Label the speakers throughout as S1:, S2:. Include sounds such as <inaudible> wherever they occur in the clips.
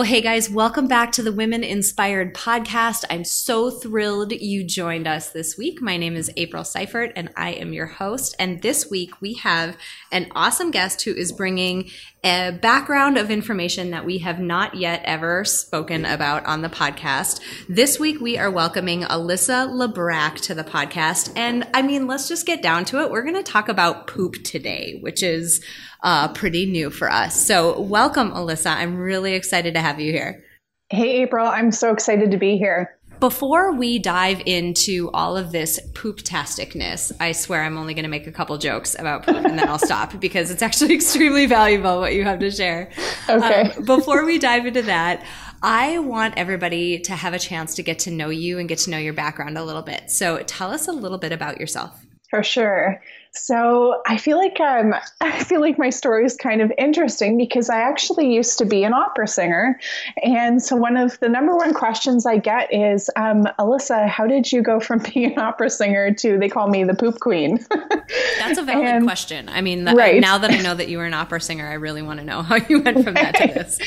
S1: Well, hey guys, welcome back to the Women Inspired podcast. I'm so thrilled you joined us this week. My name is April Seifert and I am your host. And this week we have an awesome guest who is bringing a background of information that we have not yet ever spoken about on the podcast. This week we are welcoming Alyssa Lebrack to the podcast. And I mean, let's just get down to it. We're going to talk about poop today, which is uh, pretty new for us. So, welcome, Alyssa. I'm really excited to have you here.
S2: Hey, April. I'm so excited to be here.
S1: Before we dive into all of this poop-tasticness, I swear I'm only going to make a couple jokes about poop and then I'll stop <laughs> because it's actually <laughs> extremely valuable what you have to share.
S2: Okay.
S1: Um, before we dive into that, I want everybody to have a chance to get to know you and get to know your background a little bit. So tell us a little bit about yourself.
S2: For sure. So I feel like um, <laughs> I feel like my story is kind of interesting because I actually used to be an opera singer, and so one of the number one questions I get is, um, Alyssa, how did you go from <laughs> being an opera singer to they call me the poop queen? <laughs>
S1: That's a valid and, question. I mean, right. now that I know that you were an opera singer, I really want to know how you went from that to this.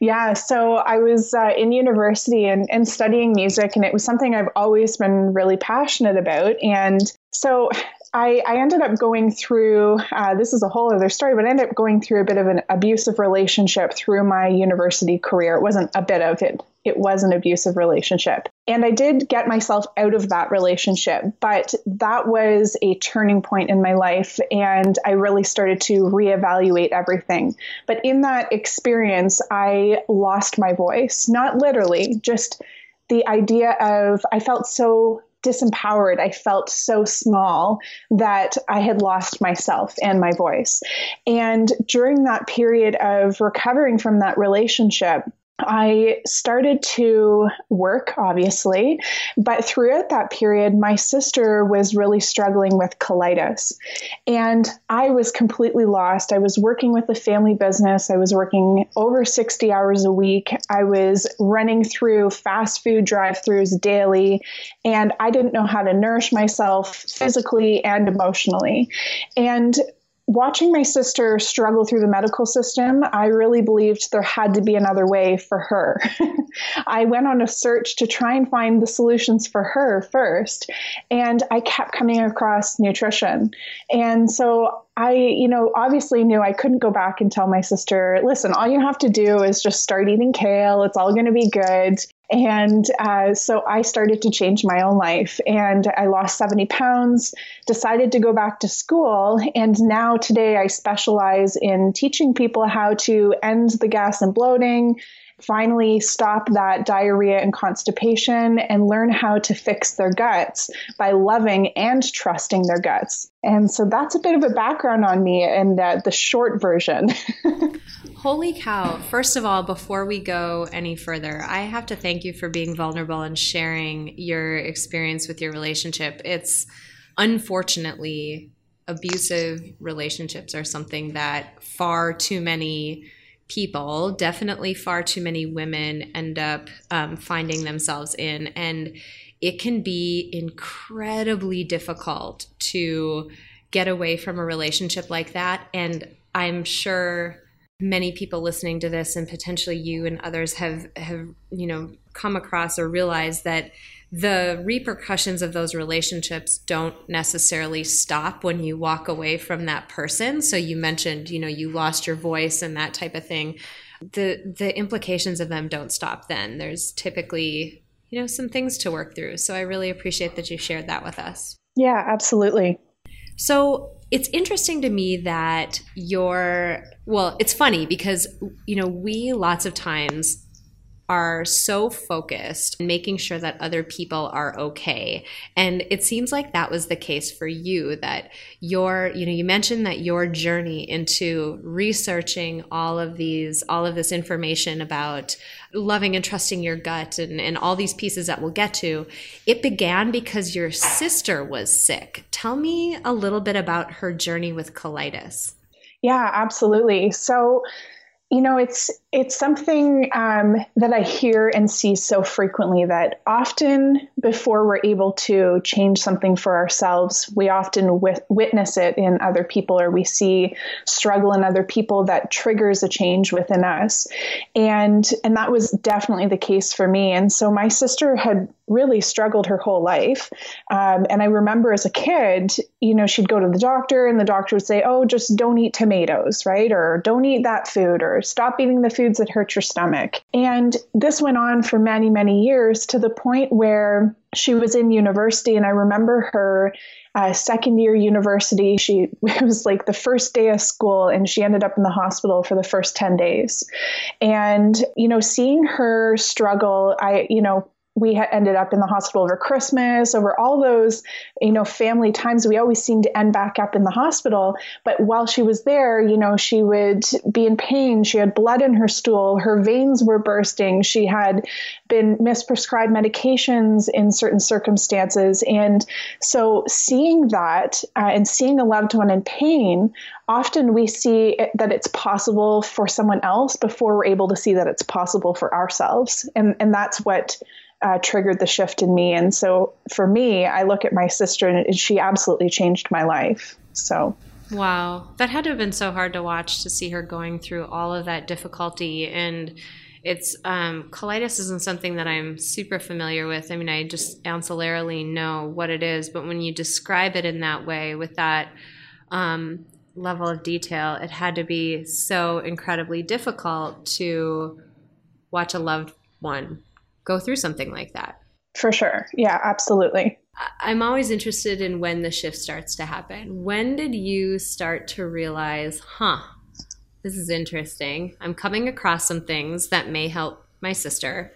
S2: yeah, so I was uh, in university and, and studying music, and it was something I've always been really passionate about, and so I, I, ended up going through uh, this is a whole other story, but I ended up going through a bit of an abusive relationship through my university career. It wasn't a bit of it, it was an abusive relationship. And I did get myself out of that relationship, but that was a turning point in my life. And I really started to reevaluate everything. But in that experience, I lost my voice, not literally, just the idea of I felt so disempowered. I felt so small that I had lost myself and my voice. And during that period of recovering from that relationship, I started to work, obviously, but throughout that period, my sister was really struggling with colitis. And I was completely lost. I was working with a family business, I was working over 60 hours a week. I was running through fast food drive throughs daily, and I didn't know how to nourish myself physically and emotionally. And watching my sister struggle through the medical system, I really believed there had to be another way for her. <laughs> I went on a search to try and find the solutions for her first, and I kept coming across nutrition. And so I, you know, obviously knew I couldn't go back and tell my sister, listen, all you have to do is just start eating kale. It's all going to be good. And uh, so I started to change my own life and I lost 70 pounds, decided to go back to school. And now today I specialize in teaching people how to end the gas and bloating, finally stop that diarrhea and constipation and learn how to fix their guts by loving and trusting their guts. And so that's a bit of a background on me and uh, the short version. <laughs>
S1: Holy cow. First of all, before we go any further, I have to thank you for being vulnerable and sharing your experience with your relationship. It's unfortunately abusive relationships are something that far too many people, definitely far too many women, end up um, finding themselves in. And it can be incredibly difficult to get away from a relationship like that. And I'm sure many people listening to this and potentially you and others have have you know come across or realized that the repercussions of those relationships don't necessarily stop when you walk away from that person. So you mentioned you know you lost your voice and that type of thing. The the implications of them don't stop then. There's typically you know some things to work through. So i really appreciate that you shared that with us.
S2: Yeah absolutely.
S1: So it's interesting to me that you're well it's funny because you know we lots of times are so focused making sure that other people are okay. And it seems like that was the case for you that your you know you mentioned that your journey into researching all of these all of this information about loving and trusting your gut and, and all these pieces that we'll get to it began because your sister was sick. Tell me a little bit about her journey with colitis.
S2: Yeah absolutely. So you know, it's it's something um, that I hear and see so frequently that often before we're able to change something for ourselves, we often witness it in other people or we see struggle in other people that triggers a change within us, and and that was definitely the case for me. And so my sister had really struggled her whole life, um, and I remember as a kid, you know, she'd go to the doctor and the doctor would say, "Oh, just don't eat tomatoes, right? Or don't eat that food, or stop eating the foods that hurt your stomach. And this went on for many, many years to the point where she was in university. And I remember her uh, second year university. She <laughs> it was like the first day of school, and she ended up in the hospital for the first 10 days. And, you know, seeing her struggle, I, you know, we had ended up in the hospital over Christmas, over all those, you know, family times. We always seemed to end back up in the hospital. But while she was there, you know, she would be in pain. She had blood in her stool. Her veins were bursting. She had been misprescribed medications in certain circumstances. And so seeing that uh, and seeing a loved one in pain, often we see it, that it's possible for someone else before we're able to see that it's possible for ourselves. And, and that's what uh, triggered the shift in me. And so for me, I look at my sister and she absolutely changed my life. So.
S1: Wow. That had to have been so hard to watch to see her going through all of that difficulty. And it's um, colitis isn't something that I'm super familiar with. I mean, I just ancillarily know what it is, but when you describe it in that way with that um, level of detail, it had to be so incredibly difficult to watch a loved one go through something like that.
S2: For sure. Yeah, absolutely.
S1: I'm always interested in when the shift starts to happen. When did you start to realize, huh, this is interesting. I'm coming across some things that may help my sister.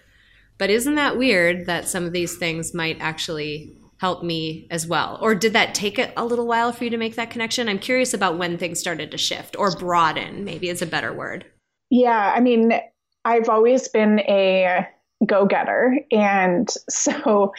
S1: But isn't that weird that some of these things might actually help me as well? Or did that take a, a little while for you to make that connection? I'm curious about when things started to shift or broaden, maybe is a better word.
S2: Yeah, I mean, I've always been a go getter. And so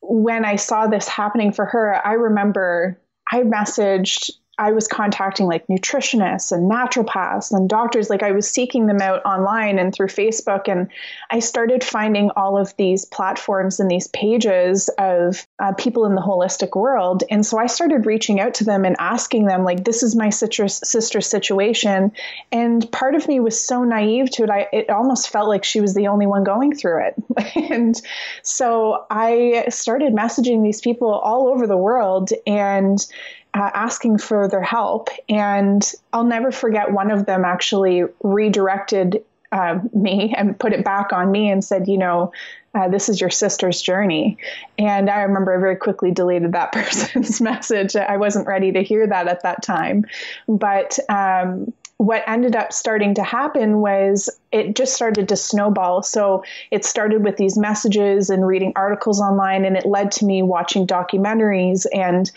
S2: when I saw this happening for her, I remember I messaged I was contacting like nutritionists and naturopaths and doctors. Like I was seeking them out online and through Facebook. And I started finding all of these platforms and these pages of uh, people in the holistic world. And so I started reaching out to them and asking them, like, this is my citrus sister situation. And part of me was so naive to it. I, it almost felt like she was the only one going through it. <laughs> and so I started messaging these people all over the world. And uh, asking for their help. And I'll never forget one of them actually redirected uh, me and put it back on me and said, you know, uh, this is your sister's journey. And I remember I very quickly deleted that <laughs> person's message. I wasn't ready to hear that at that time. But um, what ended up starting to happen was it just started to snowball. So it started with these messages and reading articles online, and it led to me watching documentaries. And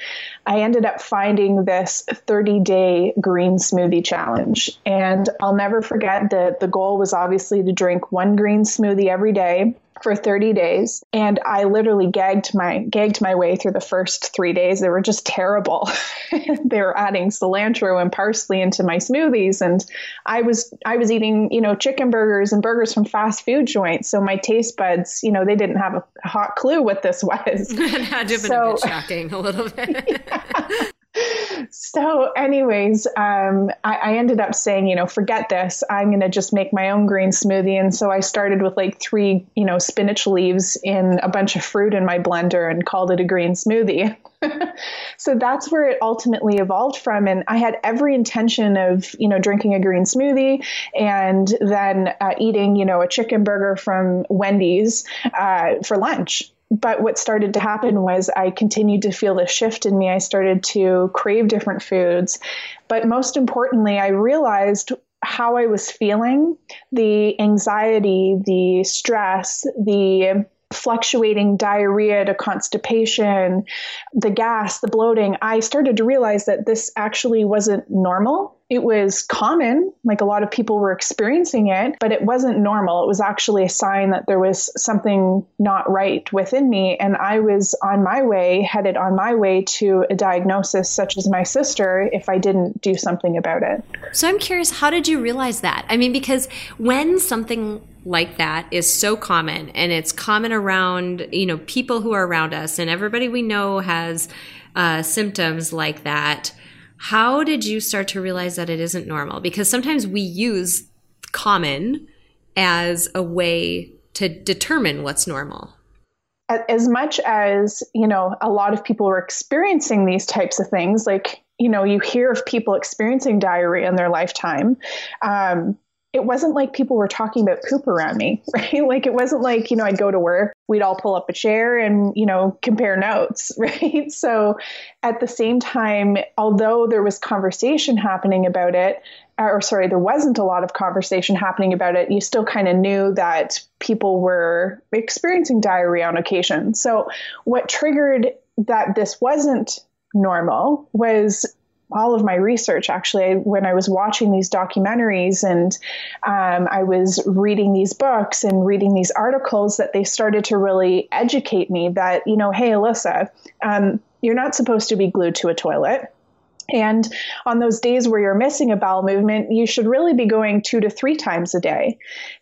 S2: I ended up finding this 30 day green smoothie challenge. And I'll never forget that the goal was obviously to drink one green smoothie every day for 30 days and i literally gagged my gagged my way through the first three days they were just terrible <laughs> they were adding cilantro and parsley into my smoothies and i was i was eating you know chicken burgers and burgers from fast food joints. So my taste buds you know they didn't have a hot clue what this <laughs> was. <laughs>
S1: It had to have so, been a bit shocking a little bit. <laughs> Yeah
S2: so, anyways, um, I, I, ended up saying, you know, forget this. I'm going to just make my own green smoothie. And so I started with like three, you know, spinach leaves in a bunch of fruit in my blender and called it a green smoothie. <laughs> so that's where it ultimately evolved from. And I had every intention of, you know, drinking a green smoothie and then uh, eating, you know, a chicken burger from Wendy's uh, for lunch but what started to happen was I continued to feel the shift in me. I started to crave different foods. But most importantly, I realized how I was feeling the anxiety, the stress, the fluctuating diarrhea to constipation, the gas, the bloating, I started to realize that this actually wasn't normal. It was common, like a lot of people were experiencing it, but it wasn't normal. It was actually a sign that there was something not right within me. And I was on my way, headed on my way to a diagnosis such as my sister if I didn't do something about it.
S1: So I'm curious, how did you realize that? I mean, because when something like that is so common. And it's common around you know people who are around us and everybody we know has uh, symptoms like that. How did you start to realize that it isn't normal? Because sometimes we use common as a way to determine what's normal.
S2: As much as you know a lot of people are experiencing these types of things like you know you hear of people experiencing diarrhea in their lifetime um, it wasn't like people were talking about poop around me, <laughs> right? Like it wasn't like, you know, I'd go to work, we'd all pull up a chair and, you know, compare notes, <laughs> right? So at the same time, although there was conversation happening about it, or sorry, there wasn't a lot of conversation happening about it, you still kind of knew that people were experiencing diarrhea on occasion. So what triggered that this wasn't normal was all of my research actually when I was watching these documentaries and um, I was reading these books and reading these articles that they started to really educate me that, you know, hey, Alyssa, um, you're not supposed to be glued to a toilet. And on those days where you're missing a bowel movement, you should really be going two to three times a day.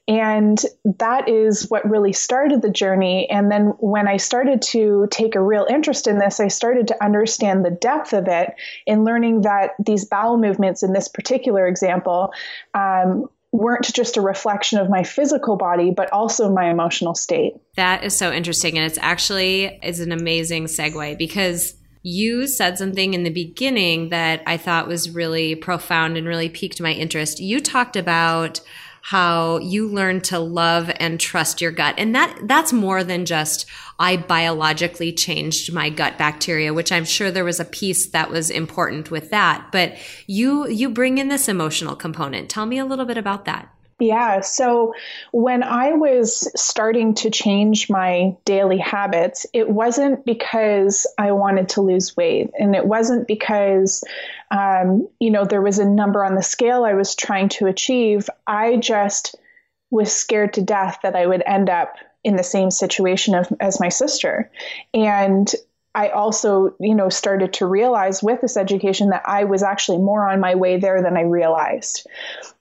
S2: And that is what really started the journey. And then when I started to take a real interest in this, I started to understand the depth of it in learning that these bowel movements in this particular example um, weren't just a reflection of my physical body but also my emotional state
S1: that is so interesting and it's actually is an amazing segue because you said something in the beginning that I thought was really profound and really piqued my interest. You talked about how you learn to love and trust your gut. And that that's more than just I biologically changed my gut bacteria, which I'm sure there was a piece that was important with that. But you you bring in this emotional component. Tell me a little bit about that.
S2: Yeah. So when I was starting to change my daily habits, it wasn't because I wanted to lose weight. And it wasn't because, um, you know, there was a number on the scale I was trying to achieve. I just was scared to death that I would end up in the same situation of, as my sister. And I also, you know, started to realize with this education that I was actually more on my way there than I realized.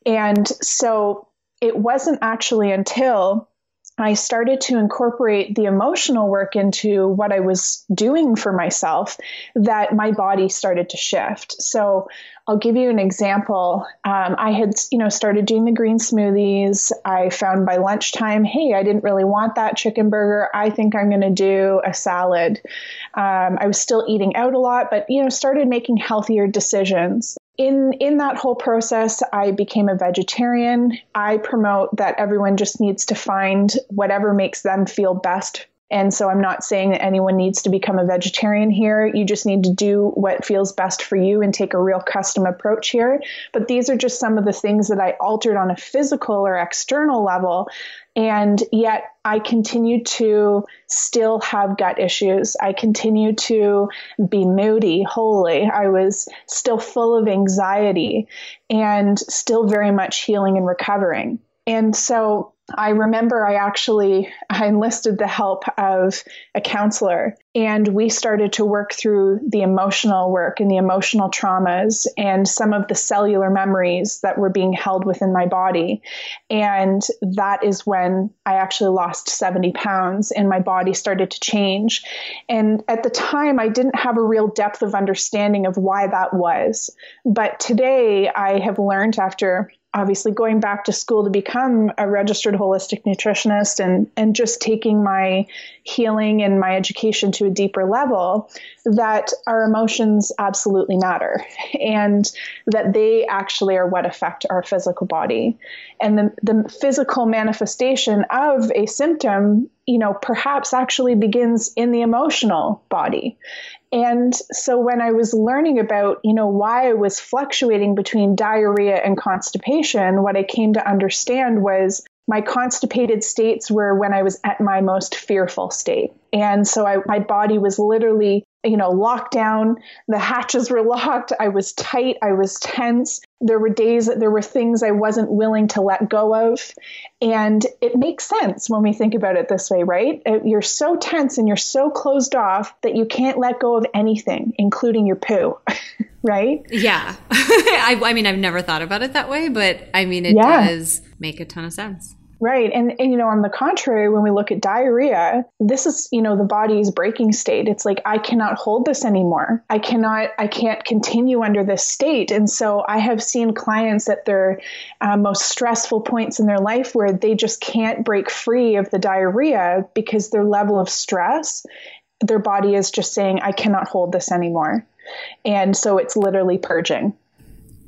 S2: And so it wasn't actually until I started to incorporate the emotional work into what I was doing for myself that my body started to shift. So I'll give you an example. Um, I had, you know, started doing the green smoothies. I found by lunchtime, hey, I didn't really want that chicken burger. I think I'm going to do a salad. Um, I was still eating out a lot, but you know, started making healthier decisions in in that whole process i became a vegetarian. I promote that everyone just needs to find whatever makes them feel best and so i'm not saying that anyone needs to become a vegetarian here you just need to do what feels best for you and take a real custom approach here but these are just some of the things that i altered on a physical or external level and yet I continue to still have gut issues. I continue to be moody wholly. I was still full of anxiety and still very much healing and recovering. And so I remember I actually <laughs> I enlisted the help of a counselor and we started to work through the emotional work and the emotional traumas and some of the cellular memories that were being held within my body. And that is when I actually lost 70 pounds and my body started to change. And at the time, I didn't have a real depth of understanding of why that was. But today, I have learned after obviously going back to school to become a registered holistic nutritionist and and just taking my healing and my education to a deeper level that our emotions absolutely matter and that they actually are what affect our physical body and the, the physical manifestation of a symptom you know, perhaps actually begins in the emotional body. And so when I was learning about, you know, why I was fluctuating between diarrhea and constipation, what I came to understand was my constipated states were when I was at my most fearful state. And so I, my body was literally, you know, locked down. The hatches were <laughs> locked. I was tight. I was tense. There were days that there were things I wasn't willing to let go of. And it makes sense when we think about it this way, right? Uh, you're so tense and you're so closed off that you can't let go of anything, including your poo, <laughs> right?
S1: Yeah. <laughs> I, I, mean, I've never thought about it that way, but I mean, it yeah. does make a ton of sense.
S2: Right. And, and, you know, on the contrary, when we look at diarrhea, this is, you know, the body's breaking state. It's like, I cannot hold this anymore. I cannot, I can't continue under this state. And so I have seen clients at their uh, most stressful points in their life where they just can't break free of the diarrhea because their level of stress, their body is just saying, I cannot hold this anymore. And so it's literally purging.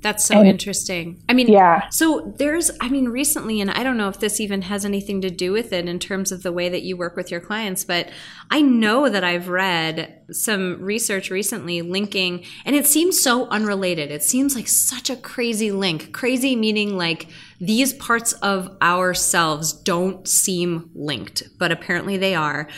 S1: That's so oh, and, interesting. I mean, yeah. So there's, I mean, recently, and I don't know if this even has anything to do with it in terms of the way that you work with your clients, but I know that I've read some research recently linking, and it seems so unrelated. It seems like such a crazy link. Crazy meaning like these parts of ourselves don't seem linked, but apparently they are.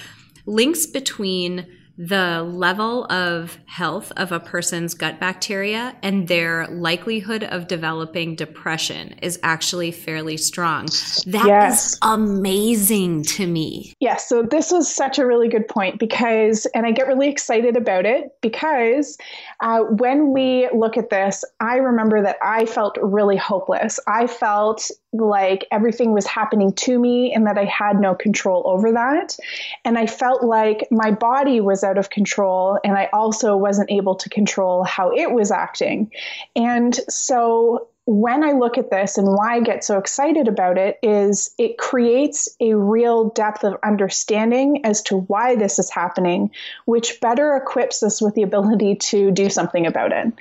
S1: Links between the level of health of a person's gut bacteria and their likelihood of developing depression is actually fairly strong. That yes. is amazing to me.
S2: Yes. So, this was such a really good point because, and I get really excited about it because uh, when we look at this, I remember that I felt really hopeless. I felt like everything was happening to me and that I had no control over that. And I felt like my body was out of control and I also wasn't able to control how it was acting. And so when I look at this and why I get so excited about it is it creates a real depth of understanding as to why this is happening, which better equips us with the ability to do something about it.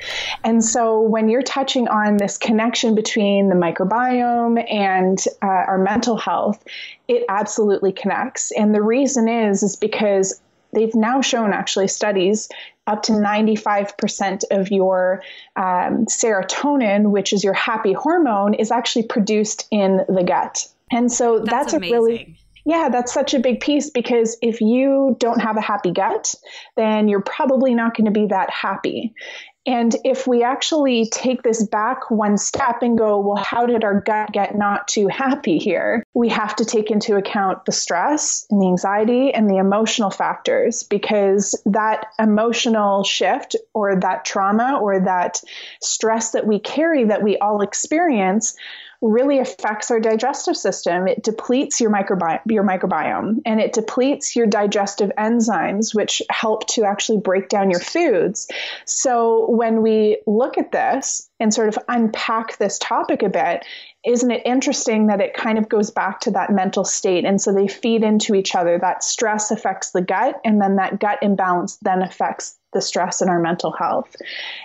S2: And so when you're touching on this connection between the microbiome and uh, our mental health, it absolutely connects. And the reason is is because they've now shown actually studies up to 95% of your um, serotonin, which is your happy hormone, is actually produced in the gut. And so that's, that's a really yeah, that's such a big piece because if you don't have a happy gut, then you're probably not going to be that happy. And if we actually take this back one step and go, well, how did our gut get not too happy here? We have to take into account the stress and the anxiety and the emotional factors because that emotional shift or that trauma or that stress that we carry that we all experience really affects our digestive system. It depletes your microbiome, your microbiome and it depletes your digestive enzymes, which help to actually break down your foods. So when we look at this and sort of unpack this topic a bit, isn't it interesting that it kind of goes back to that mental state? And so they feed into each other. That stress affects the gut, and then that gut imbalance then affects the stress in our mental health.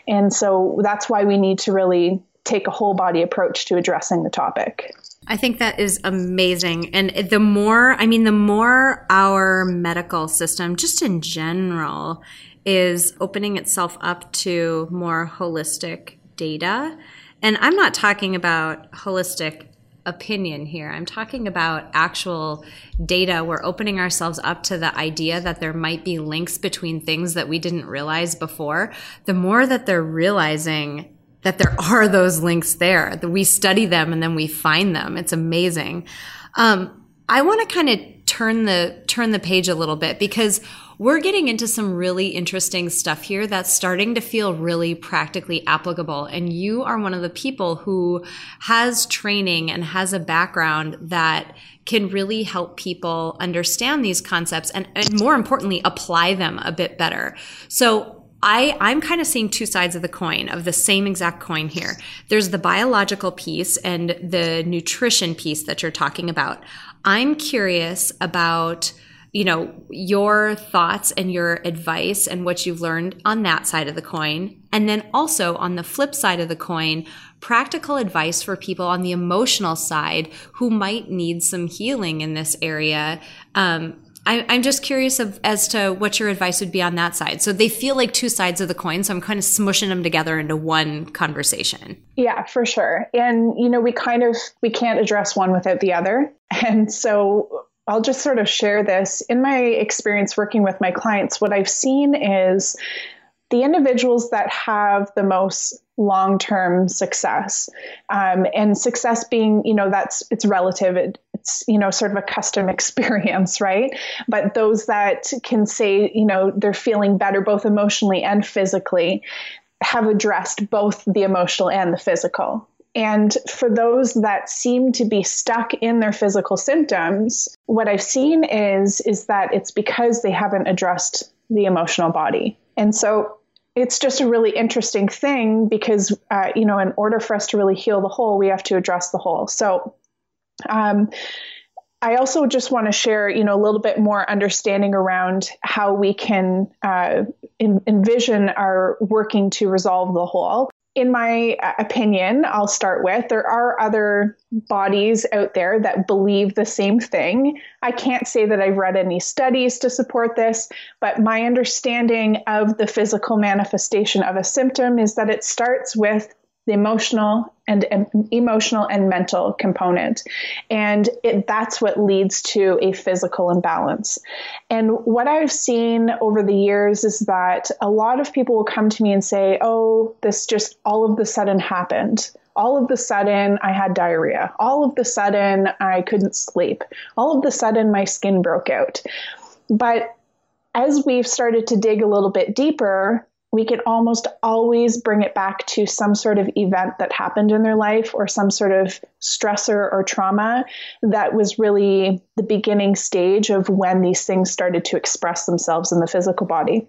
S2: And so that's why we need to really take a whole body approach to addressing the topic.
S1: I think that is amazing. And the more, I mean, the more our medical system, just in general, is opening itself up to more holistic data. And I'm not talking about holistic opinion here. I'm talking about actual data. We're opening ourselves up to the idea that there might be links between things that we didn't realize before. The more that they're realizing that there are those links there that we study them and then we find them. It's amazing. Um, I want to kind of turn the turn the page a little bit because we're getting into some really interesting stuff here that's starting to feel really practically applicable and you are one of the people who has training and has a background that can really help people understand these concepts and, and more importantly apply them a bit better so I, I'm kind of seeing two sides of the coin of the same exact coin here. There's the biological piece and the nutrition piece that you're talking about. I'm curious about you know, your thoughts and your advice and what you've learned on that side of the coin. And then also on the flip side of the coin, practical advice for people on the emotional side who might need some healing in this area. Um, I, am just curious of, as to what your advice would be on that side. So they feel like two sides of the coin. So I'm kind of smushing them together into one conversation.
S2: Yeah, for sure. And, you know, we kind of, we can't address one without the other. <laughs> And so I'll just sort of share this. In my experience working with my clients, what I've seen is the individuals that have the most long-term success um, and success being you know that's it's relative it, it's you know sort of a custom <laughs> experience right but those that can say you know they're feeling better both emotionally and physically have addressed both the emotional and the physical and for those that seem to be stuck in their physical symptoms, what I've seen is is that it's because they haven't addressed the emotional body. And so it's just a really interesting thing because uh, you know in order for us to really heal the whole, we have to address the whole. So um, I also just want to share, you know, a little bit more understanding around how we can uh, in, envision our working to resolve the whole in my uh, opinion, I'll start with, there are other bodies out there that believe the same thing. I can't say that I've read any studies to support this, but my understanding of the physical manifestation of a symptom is that it starts with the emotional and emotional and mental component and it, that's what leads to a physical imbalance and what i've seen over the years is that a lot of people will come to me and say oh this just all of the sudden happened all of the sudden I had diarrhea. All of the sudden I couldn't sleep. All of the sudden my skin broke out. But as we've started to dig a little bit deeper, we can almost always bring it back to some sort of event that happened in their life or some sort of stressor or trauma that was really the beginning stage of when these things started to express themselves in the physical body.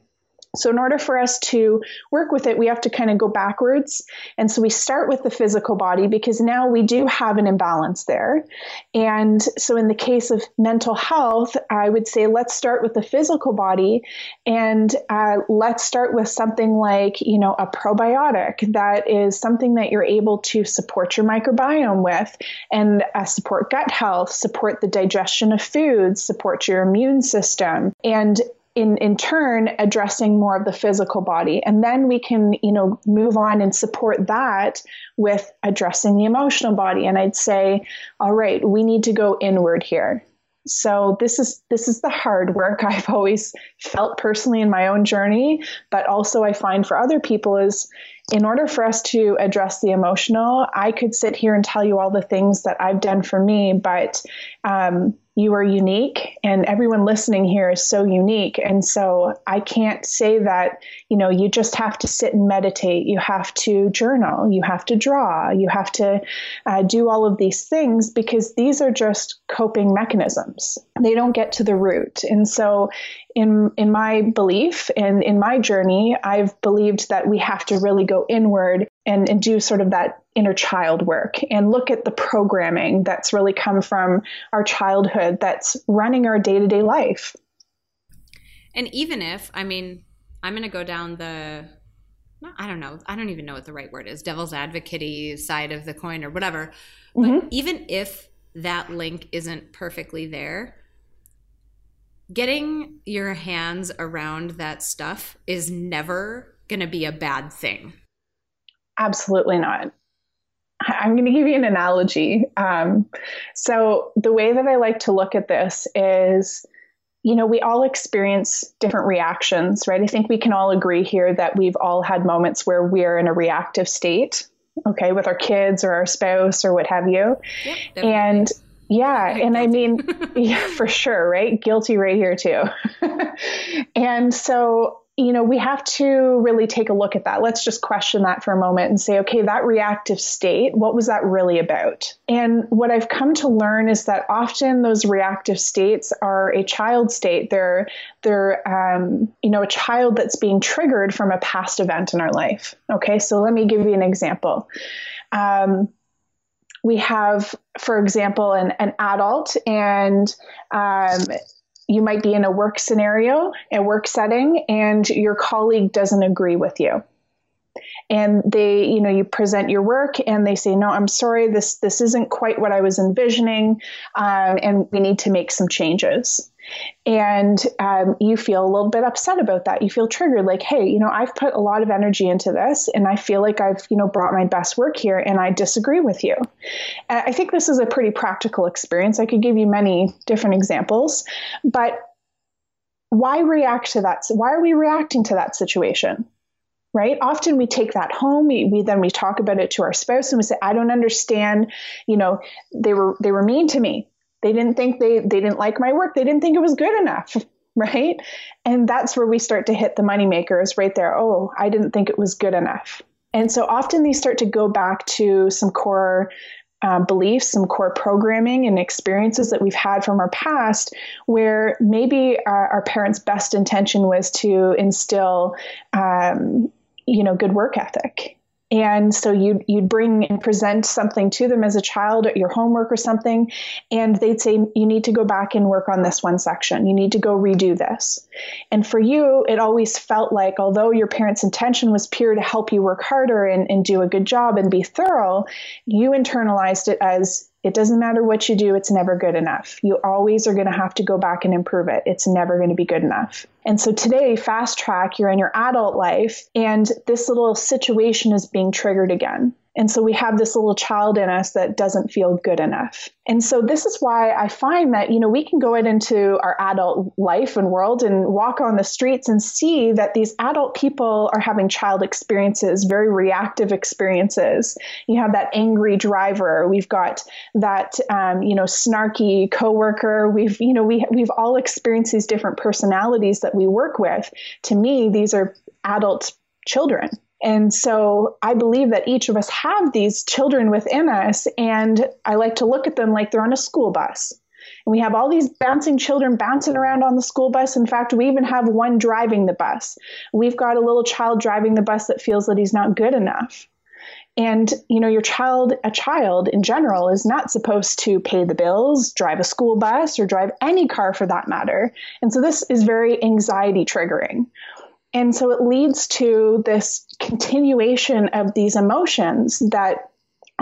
S2: So, in order for us to work with it, we have to kind of go backwards. And so, we start with the physical body because now we do have an imbalance there. And so, in the case of mental health, I would say let's start with the physical body and uh, let's start with something like, you know, a probiotic that is something that you're able to support your microbiome with and uh, support gut health, support the digestion of foods, support your immune system. And in in turn addressing more of the physical body. And then we can you know move on and support that with addressing the emotional body. And i'd say all right we need to go inward here. So this is this is the hard work <laughs> i've always felt personally in my own journey. But also i find for other people is in order for us to address the emotional i could sit here and tell you all the things that i've done for me but um, you are unique and everyone listening here is so unique. And so i can't say that you know you just have to sit and meditate. You have to journal. You have to draw. You have to uh, do all of these things because these are just coping mechanisms. They don't get to the root. And so in in my belief and in my journey i've believed that we have to really go inward and, and do sort of that inner child work and look at the programming that's really come from our childhood that's running our day to day life.
S1: And even if, I mean, I'm going to go down the, I don't know, I don't even know what the right word is, devil's advocate side of the coin or whatever. But mm-hmm. even if that link isn't perfectly there, getting your hands around that stuff is never going to be a bad thing.
S2: Absolutely not. I'm going to give you an analogy. Um, so, the way that I like to look at this is, you know, we all experience different reactions, right? I think we can all agree here that we've all had moments where we're in a reactive state, okay, with our kids or our spouse or what have you. Yep, and yeah, and I mean, <laughs> yeah, for sure, right? Guilty right here too. <laughs> and so you know, we have to really take a look at that. Let's just question that for a moment and say, okay, that reactive state, what was that really about? And what I've come to learn is that often those reactive states are a child state. They're they're um, you know a child that's being triggered from a past event in our life. Okay, so let me give you an example. Um, we have, for example, an, an adult and um, you might be in a work scenario, a work setting, and your colleague doesn't agree with you. And they, you know, you present your work and they say, no, I'm sorry, this, this isn't quite what I was envisioning, um, and we need to make some changes and um, you feel a little bit upset about that. You feel triggered like hey you know i've put a lot of energy into this and i feel like i've you know brought my best work here and i disagree with you. And i think this is a pretty practical experience. I could give you many different examples but why react to that why are we reacting to that situation right? Often we take that home. We, we then we talk about it to our spouse and we say i don't understand you know they were they were mean to me they didn't think they they didn't like my work. They didn't think it was good enough, <laughs> right? And that's where we start to hit the money makers right there. Oh, I didn't think it was good enough. And so often these start to go back to some core uh, beliefs, some core programming and experiences that we've had from our past, where maybe our, our parents' best intention was to instill, um, you know, good work ethic and so you'd, you'd bring and present something to them as a child at your homework or something, and they'd say, You need to go back and work on this one section. You need to go redo this. And for you, it always felt like, although your parents' intention was pure to help you work harder and, and do a good job and be thorough, you internalized it as it doesn't matter what you do, it's never good enough. You always are going to have to go back and improve it. It's never going to be good enough. And so today, fast track, you're in your adult life, and this little situation is being triggered again. And so we have this little child in us that doesn't feel good enough. And so this is why I find that, you know, we can go into our adult life and world and walk on the streets and see that these adult people are having child experiences, very reactive experiences. You have that angry driver. We've got that, um, you know, snarky coworker. We've, you know, we, we've all experienced these different personalities that we work with. To me, these are adult children and so I believe that each of us have these children within us. And I like to look at them like they're on a school bus. And we have all these bouncing children bouncing around on the school bus. In fact, we even have one driving the bus. We've got a little child driving the bus that feels that he's not good enough. And you know, your child, a child in general, is not supposed to pay the bills, drive a school bus, or drive any car for that matter. And so this is very anxiety triggering. And so it leads to this continuation of these emotions that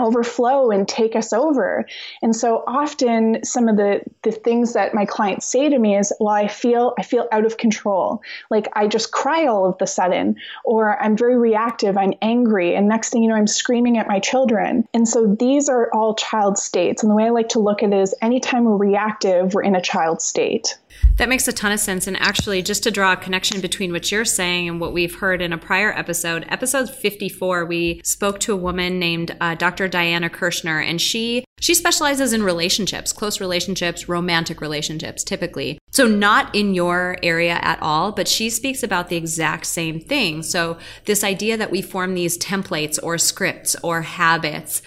S2: overflow and take us over. And so often some of the the things that my clients say to me is, well, I feel I feel out of control. Like I just cry all of the sudden or I'm very reactive, I'm angry, and next thing you know I'm screaming at my children. And so these are all child states. And the way I like to look at it is anytime we're reactive, we're in a child state.
S1: That makes a ton of sense. And actually, just to draw a connection between what you're saying and what we've heard in a prior episode, episode 54, we spoke to a woman named uh, Dr. Diana Kirschner, and she she specializes in relationships, close relationships, romantic relationships, typically. So, not in your area at all, but she speaks about the exact same thing. So, this idea that we form these templates or scripts or habits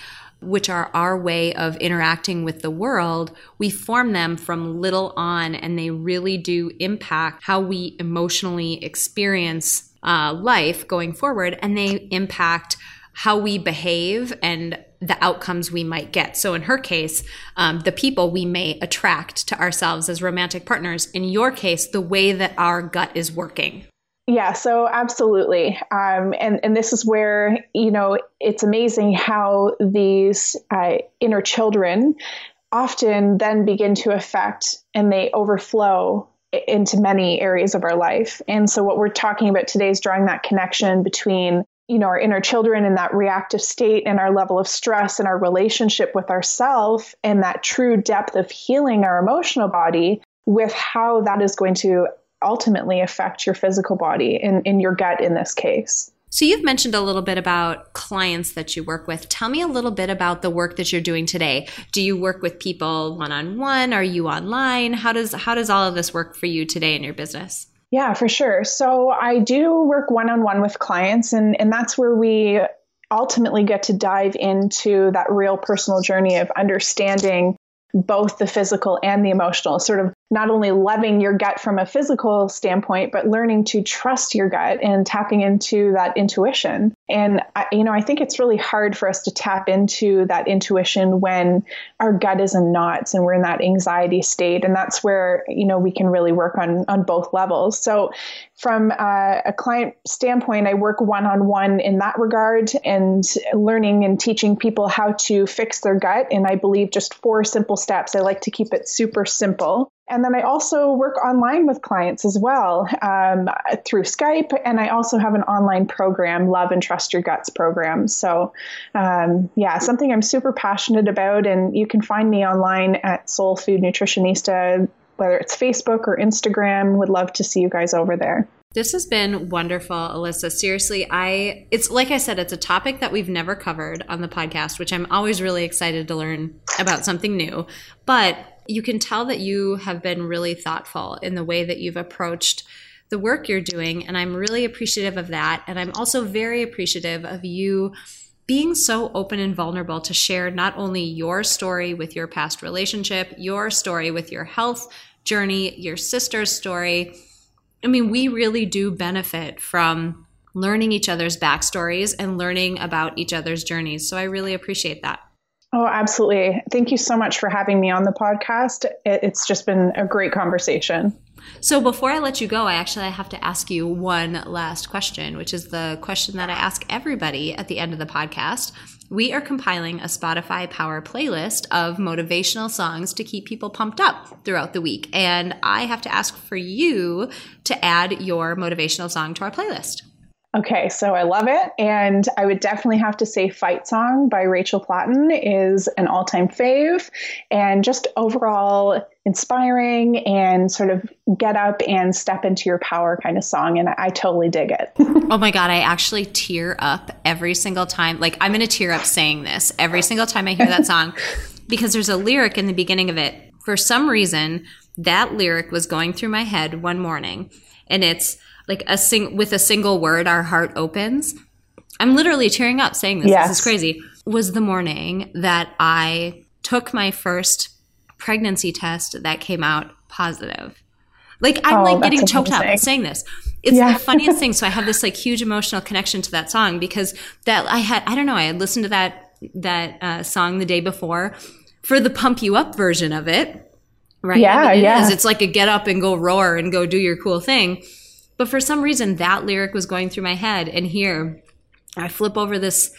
S1: which are our way of interacting with the world, we form them from little on, and they really do impact how we emotionally experience uh, life going forward, and they impact how we behave and the outcomes we might get. So, in her case, um, the people we may attract to ourselves as romantic partners. In your case, the way that our gut is working.
S2: Yeah, so absolutely. Um, and, and this is where, you know, it's amazing how these uh, inner children often then begin to affect and they overflow into many areas of our life. And so what we're talking about today is drawing that connection between you know our inner children and that reactive state and our level of stress and our relationship with ourself and that true depth of healing our emotional body with how that is going to ultimately affect your physical body in, in your gut in this case.
S1: So, you've mentioned a little bit about clients that you work with. Tell me a little bit about the work that you're doing today. Do you work with people one on one? Are you online? How does how does all of this work for you today in your business?
S2: Yeah, for sure. So I do work one on one with clients, and, and that's where we ultimately get to dive into that real personal journey of understanding both the physical and the emotional, sort of not only loving your gut from a physical standpoint, but learning to trust your gut and tapping into that intuition. And, I, you know, I think it's really hard for us to tap into that intuition when our gut is in knots and we're in that anxiety state. And that's where, you know, we can really work on, on both levels. So, from uh, a client standpoint, I work one on one in that regard and learning and teaching people how to fix their gut. And I believe just four simple steps. I like to keep it super simple. And then I also work online with clients as well um, through Skype. And I also have an online program, Love and Trust Your Guts program. So, um, yeah, something I'm super passionate about. And you can find me online at Soul Food Nutritionista, whether it's Facebook or Instagram. Would love to see you guys over there.
S1: This has been wonderful, Alyssa. Seriously, I it's like I said, it's a topic that we've never covered on the podcast, which I'm always really excited to learn about something new. But you can tell that you have been really thoughtful in the way that you've approached the work you're doing. And I'm really appreciative of that. And I'm also very appreciative of you being so open and vulnerable to share not only your story with your past relationship, your story with your health journey, your sister's story. I mean, we really do benefit from learning each other's backstories and learning about each other's journeys. So I really appreciate that.
S2: Oh, absolutely. Thank you so much for having me on the podcast. It's just been a great conversation.
S1: So before I let you go, I actually have to ask you one last question, which is the question that I ask everybody at the end of the podcast. We are compiling a Spotify Power playlist of motivational songs to keep people pumped up throughout the week. And I have to ask for you to add your motivational song to our playlist.
S2: Okay, so I love it. And I would definitely have to say Fight Song by Rachel Platten is an all time fave and just overall inspiring and sort of get up and step into your power kind of song. And I, totally dig it. <laughs>
S1: oh my God, I actually tear up every single time. Like, I'm going to tear up saying this every single time I hear that song <laughs> because there's a lyric in the beginning of it. For some reason, that lyric was going through my head one morning and it's, like a sing with a single word, our heart opens. I'm literally tearing up saying this. Yes. This is crazy. Was the morning that I took my first pregnancy test that came out positive. Like I'm oh, like getting amazing. choked up saying this. It's yeah. the funniest <laughs> thing. So I have this like huge emotional connection to that song because that I had I don't know I had listened to that that uh, song the day before for the pump you up version of it. Right?
S2: Yeah, I mean, it yeah. Is.
S1: It's like a get up and go roar and go do your cool thing. But for some reason, that lyric was going through my head. And here, I flip over this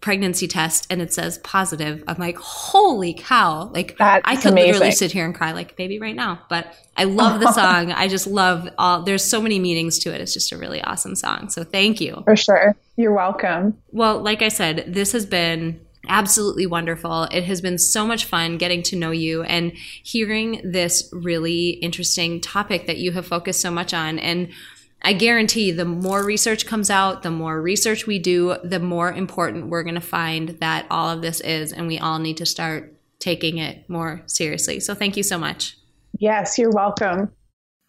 S1: pregnancy test and it says positive. I'm like, holy cow. Like, That's I could amazing. literally sit here and cry like a baby right now. But I love the <laughs> song. I just love all, there's so many meanings to it. It's just a really awesome song. So thank you.
S2: For sure. You're welcome.
S1: Well, like I said, this has been absolutely wonderful. It has been so much fun getting to know you and hearing this really interesting topic that you have focused so much on. And I guarantee the more research comes out, the more research we do, the more important we're going to find that all of this is. And we all need to start taking it more seriously. So thank you so much.
S2: Yes, you're welcome.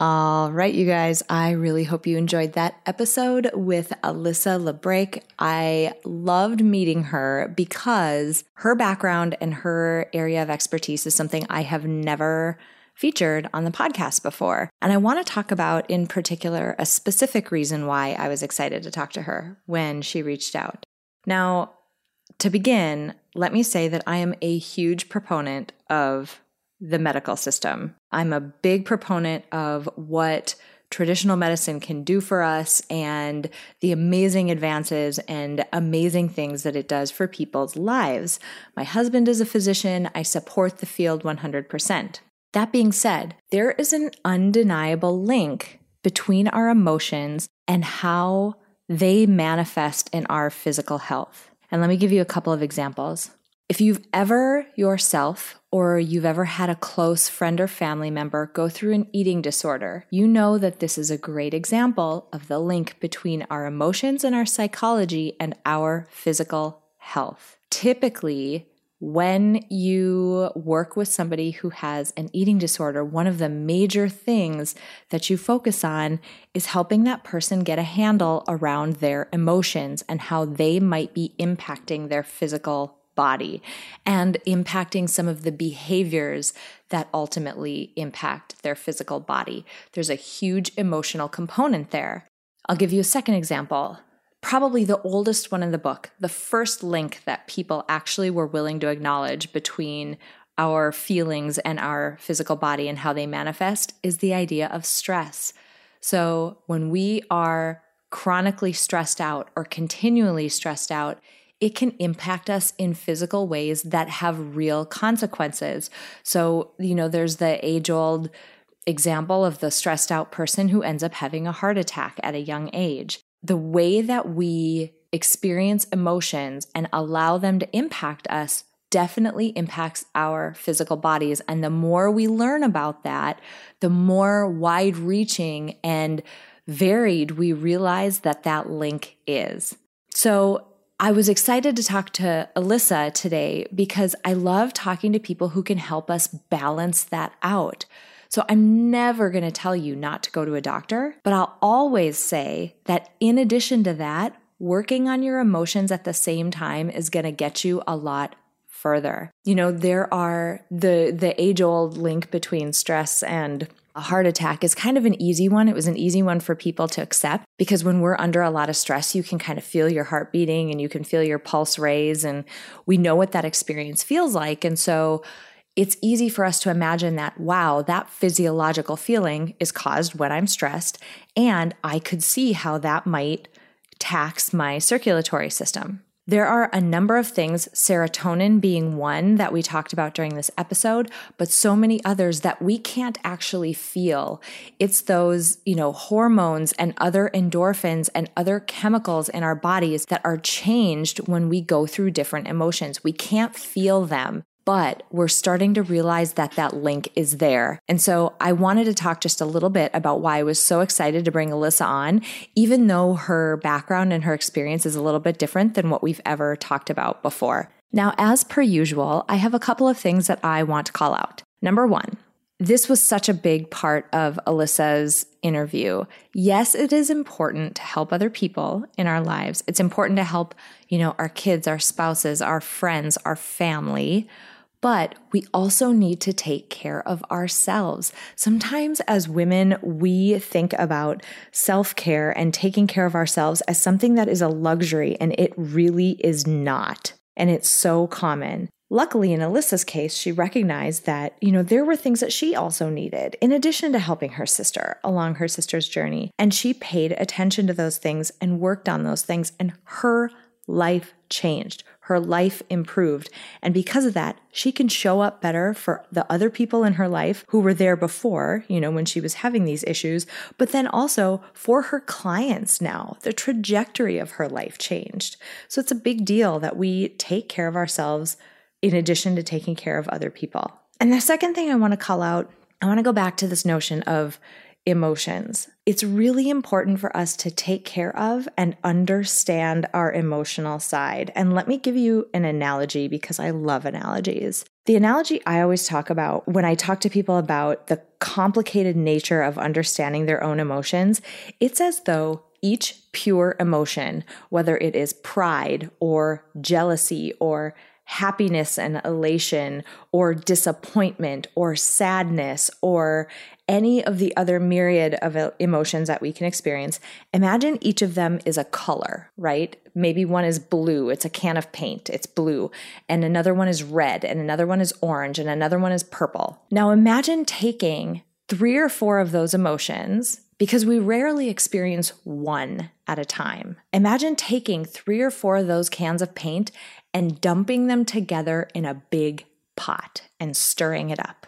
S3: All right, you guys, I really hope you enjoyed that episode with Alyssa LeBrake. I loved meeting her because her background and her area of expertise is something I have never featured on the podcast before. And I want to talk about, in particular, a specific reason why I was excited to talk to her when she reached out. Now, to begin, let me say that I am a huge proponent of the medical system. I'm a big proponent of what traditional medicine can do for us and the amazing advances and amazing things that it does for people's lives. My husband is a physician. I support the field 100%. That being said, there is an undeniable link between our emotions and how they manifest in our physical health. And let me give you a couple of examples. If you've ever yourself or you've ever had a close friend or family member go through an eating disorder, you know that this is a great example of the link between our emotions and our psychology and our physical health. Typically, when you work with somebody who has an eating disorder, one of the major things that you focus on is helping that person get a handle around their emotions and how they might be impacting their physical body and impacting some of the behaviors that ultimately impact their physical body. There's a huge emotional component there. I'll give you a second example. Probably the oldest one in the book, the first link that people actually were willing to acknowledge between our feelings and our physical body and how they manifest is the idea of stress. So when we are chronically stressed out or continually stressed out, it can impact us in physical ways that have real consequences. So, you know, there's the age old example of the stressed out person who ends up having a heart attack at a young age. The way that we experience emotions and allow them to impact us definitely impacts our physical bodies. And the more we learn about that, the more wide reaching and varied we realize that that link is. So I was excited to talk to Alyssa today because I love talking to people who can help us balance that out. So I'm never going to tell you not to go to a doctor, but I'll always say that in addition to that, working on your emotions at the same time is going to get you a lot further. You know, there are the the age old link between stress and a heart attack is kind of an easy one. It was an easy one for people to accept because when we're under a lot of stress, you can kind of feel your heart beating and you can feel your pulse raise and we know what that experience feels like. And so it's easy for us to imagine that, wow, that physiological feeling is caused when I'm stressed. And I could see how that might tax my circulatory system. There are a number of things, serotonin being one that we talked about during this episode, but so many others that we can't actually feel. It's those, you know, hormones and other endorphins and other chemicals in our bodies that are changed when we go through different emotions. We can't feel them but we're starting to realize that that link is there. And so I wanted to talk just a little bit about why I was so excited to bring Alyssa on, even though her background and her experience is a little bit different than what we've ever talked about before. Now, as per usual, I have a couple of things that I want to call out. Number one, this was such a big part of Alyssa's interview. Yes, it is important to help other people in our lives. It's important to help, you know, our kids, our spouses, our friends, our family. But we also need to take care of ourselves. Sometimes, as women, we think about self care and taking care of ourselves as something that is a luxury, and it really is not. And it's so common. Luckily, in Alyssa's case, she recognized that, you know, there were things that she also needed in addition to helping her sister along her sister's journey. And she paid attention to those things and worked on those things, and her life changed her life improved. And because of that, she can show up better for the other people in her life who were there before, you know, when she was having these issues, but then also for her clients now. The trajectory of her life changed. So it's a big deal that we take care of ourselves in addition to taking care of other people. And the second thing I want to call out, I want to go back to this notion of emotions. It's really important for us to take care of and understand our emotional side. And let me give you an analogy because I love analogies. The analogy I always talk about when I talk to people about the complicated nature of understanding their own emotions, it's as though each pure emotion, whether it is pride or jealousy or happiness and elation or disappointment or sadness or any of the other myriad of emotions that we can experience, imagine each of them is a color, right? Maybe one is blue, it's a can of paint, it's blue, and another one is red, and another one is orange, and another one is purple. Now imagine taking three or four of those emotions because we rarely experience one at a time. Imagine taking three or four of those cans of paint and dumping them together in a big pot and stirring it up.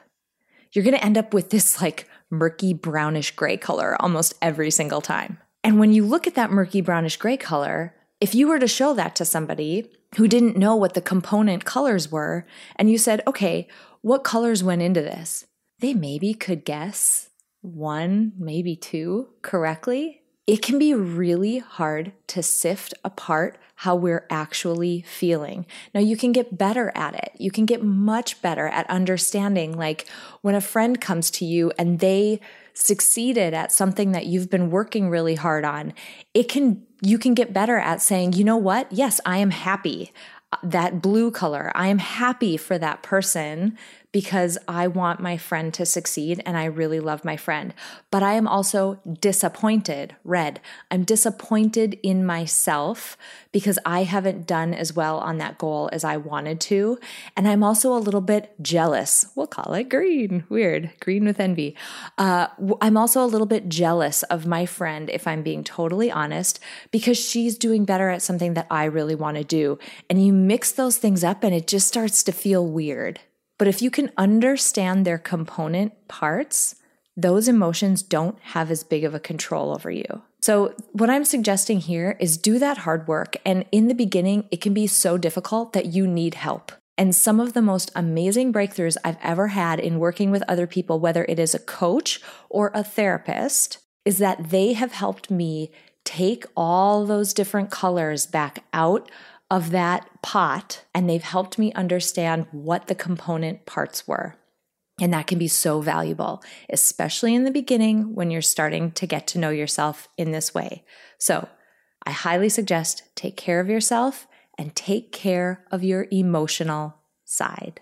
S3: You're going to end up with this like murky brownish gray color almost every single time. And when you look at that murky brownish gray color, if you were to show that to somebody who didn't know what the component colors were, and you said, okay, what colors went into this? They maybe could guess one, maybe two correctly. It can be really hard to sift apart how we're actually feeling. Now, you can get better at it. You can get much better at understanding, like when a friend comes to you and they succeeded at something that you've been working really hard on, it can, you can get better at saying, you know what? Yes, I am happy. Uh, that blue color. I am happy for that person because I want my friend to succeed and I really love my friend. But I am also disappointed, red. I'm disappointed in myself because I haven't done as well on that goal as I wanted to. And I'm also a little bit jealous. We'll call it green. Weird. Green with envy. Uh, I'm also a little bit jealous of my friend, if I'm being totally honest, because she's doing better at something that I really want to do. And you mix those things up and it just starts to feel weird. But if you can understand their component parts, those emotions don't have as big of a control over you. So, what I'm suggesting here is do that hard work. And in the beginning, it can be so difficult that you need help. And some of the most amazing breakthroughs I've ever had in working with other people, whether it is a coach or a therapist, is that they have helped me take all those different colors back out of that pot and they've helped me understand what the component parts were. And that can be so valuable, especially in the beginning when you're starting to get to know yourself in this way. So, I highly suggest take care of yourself and take care of your emotional side.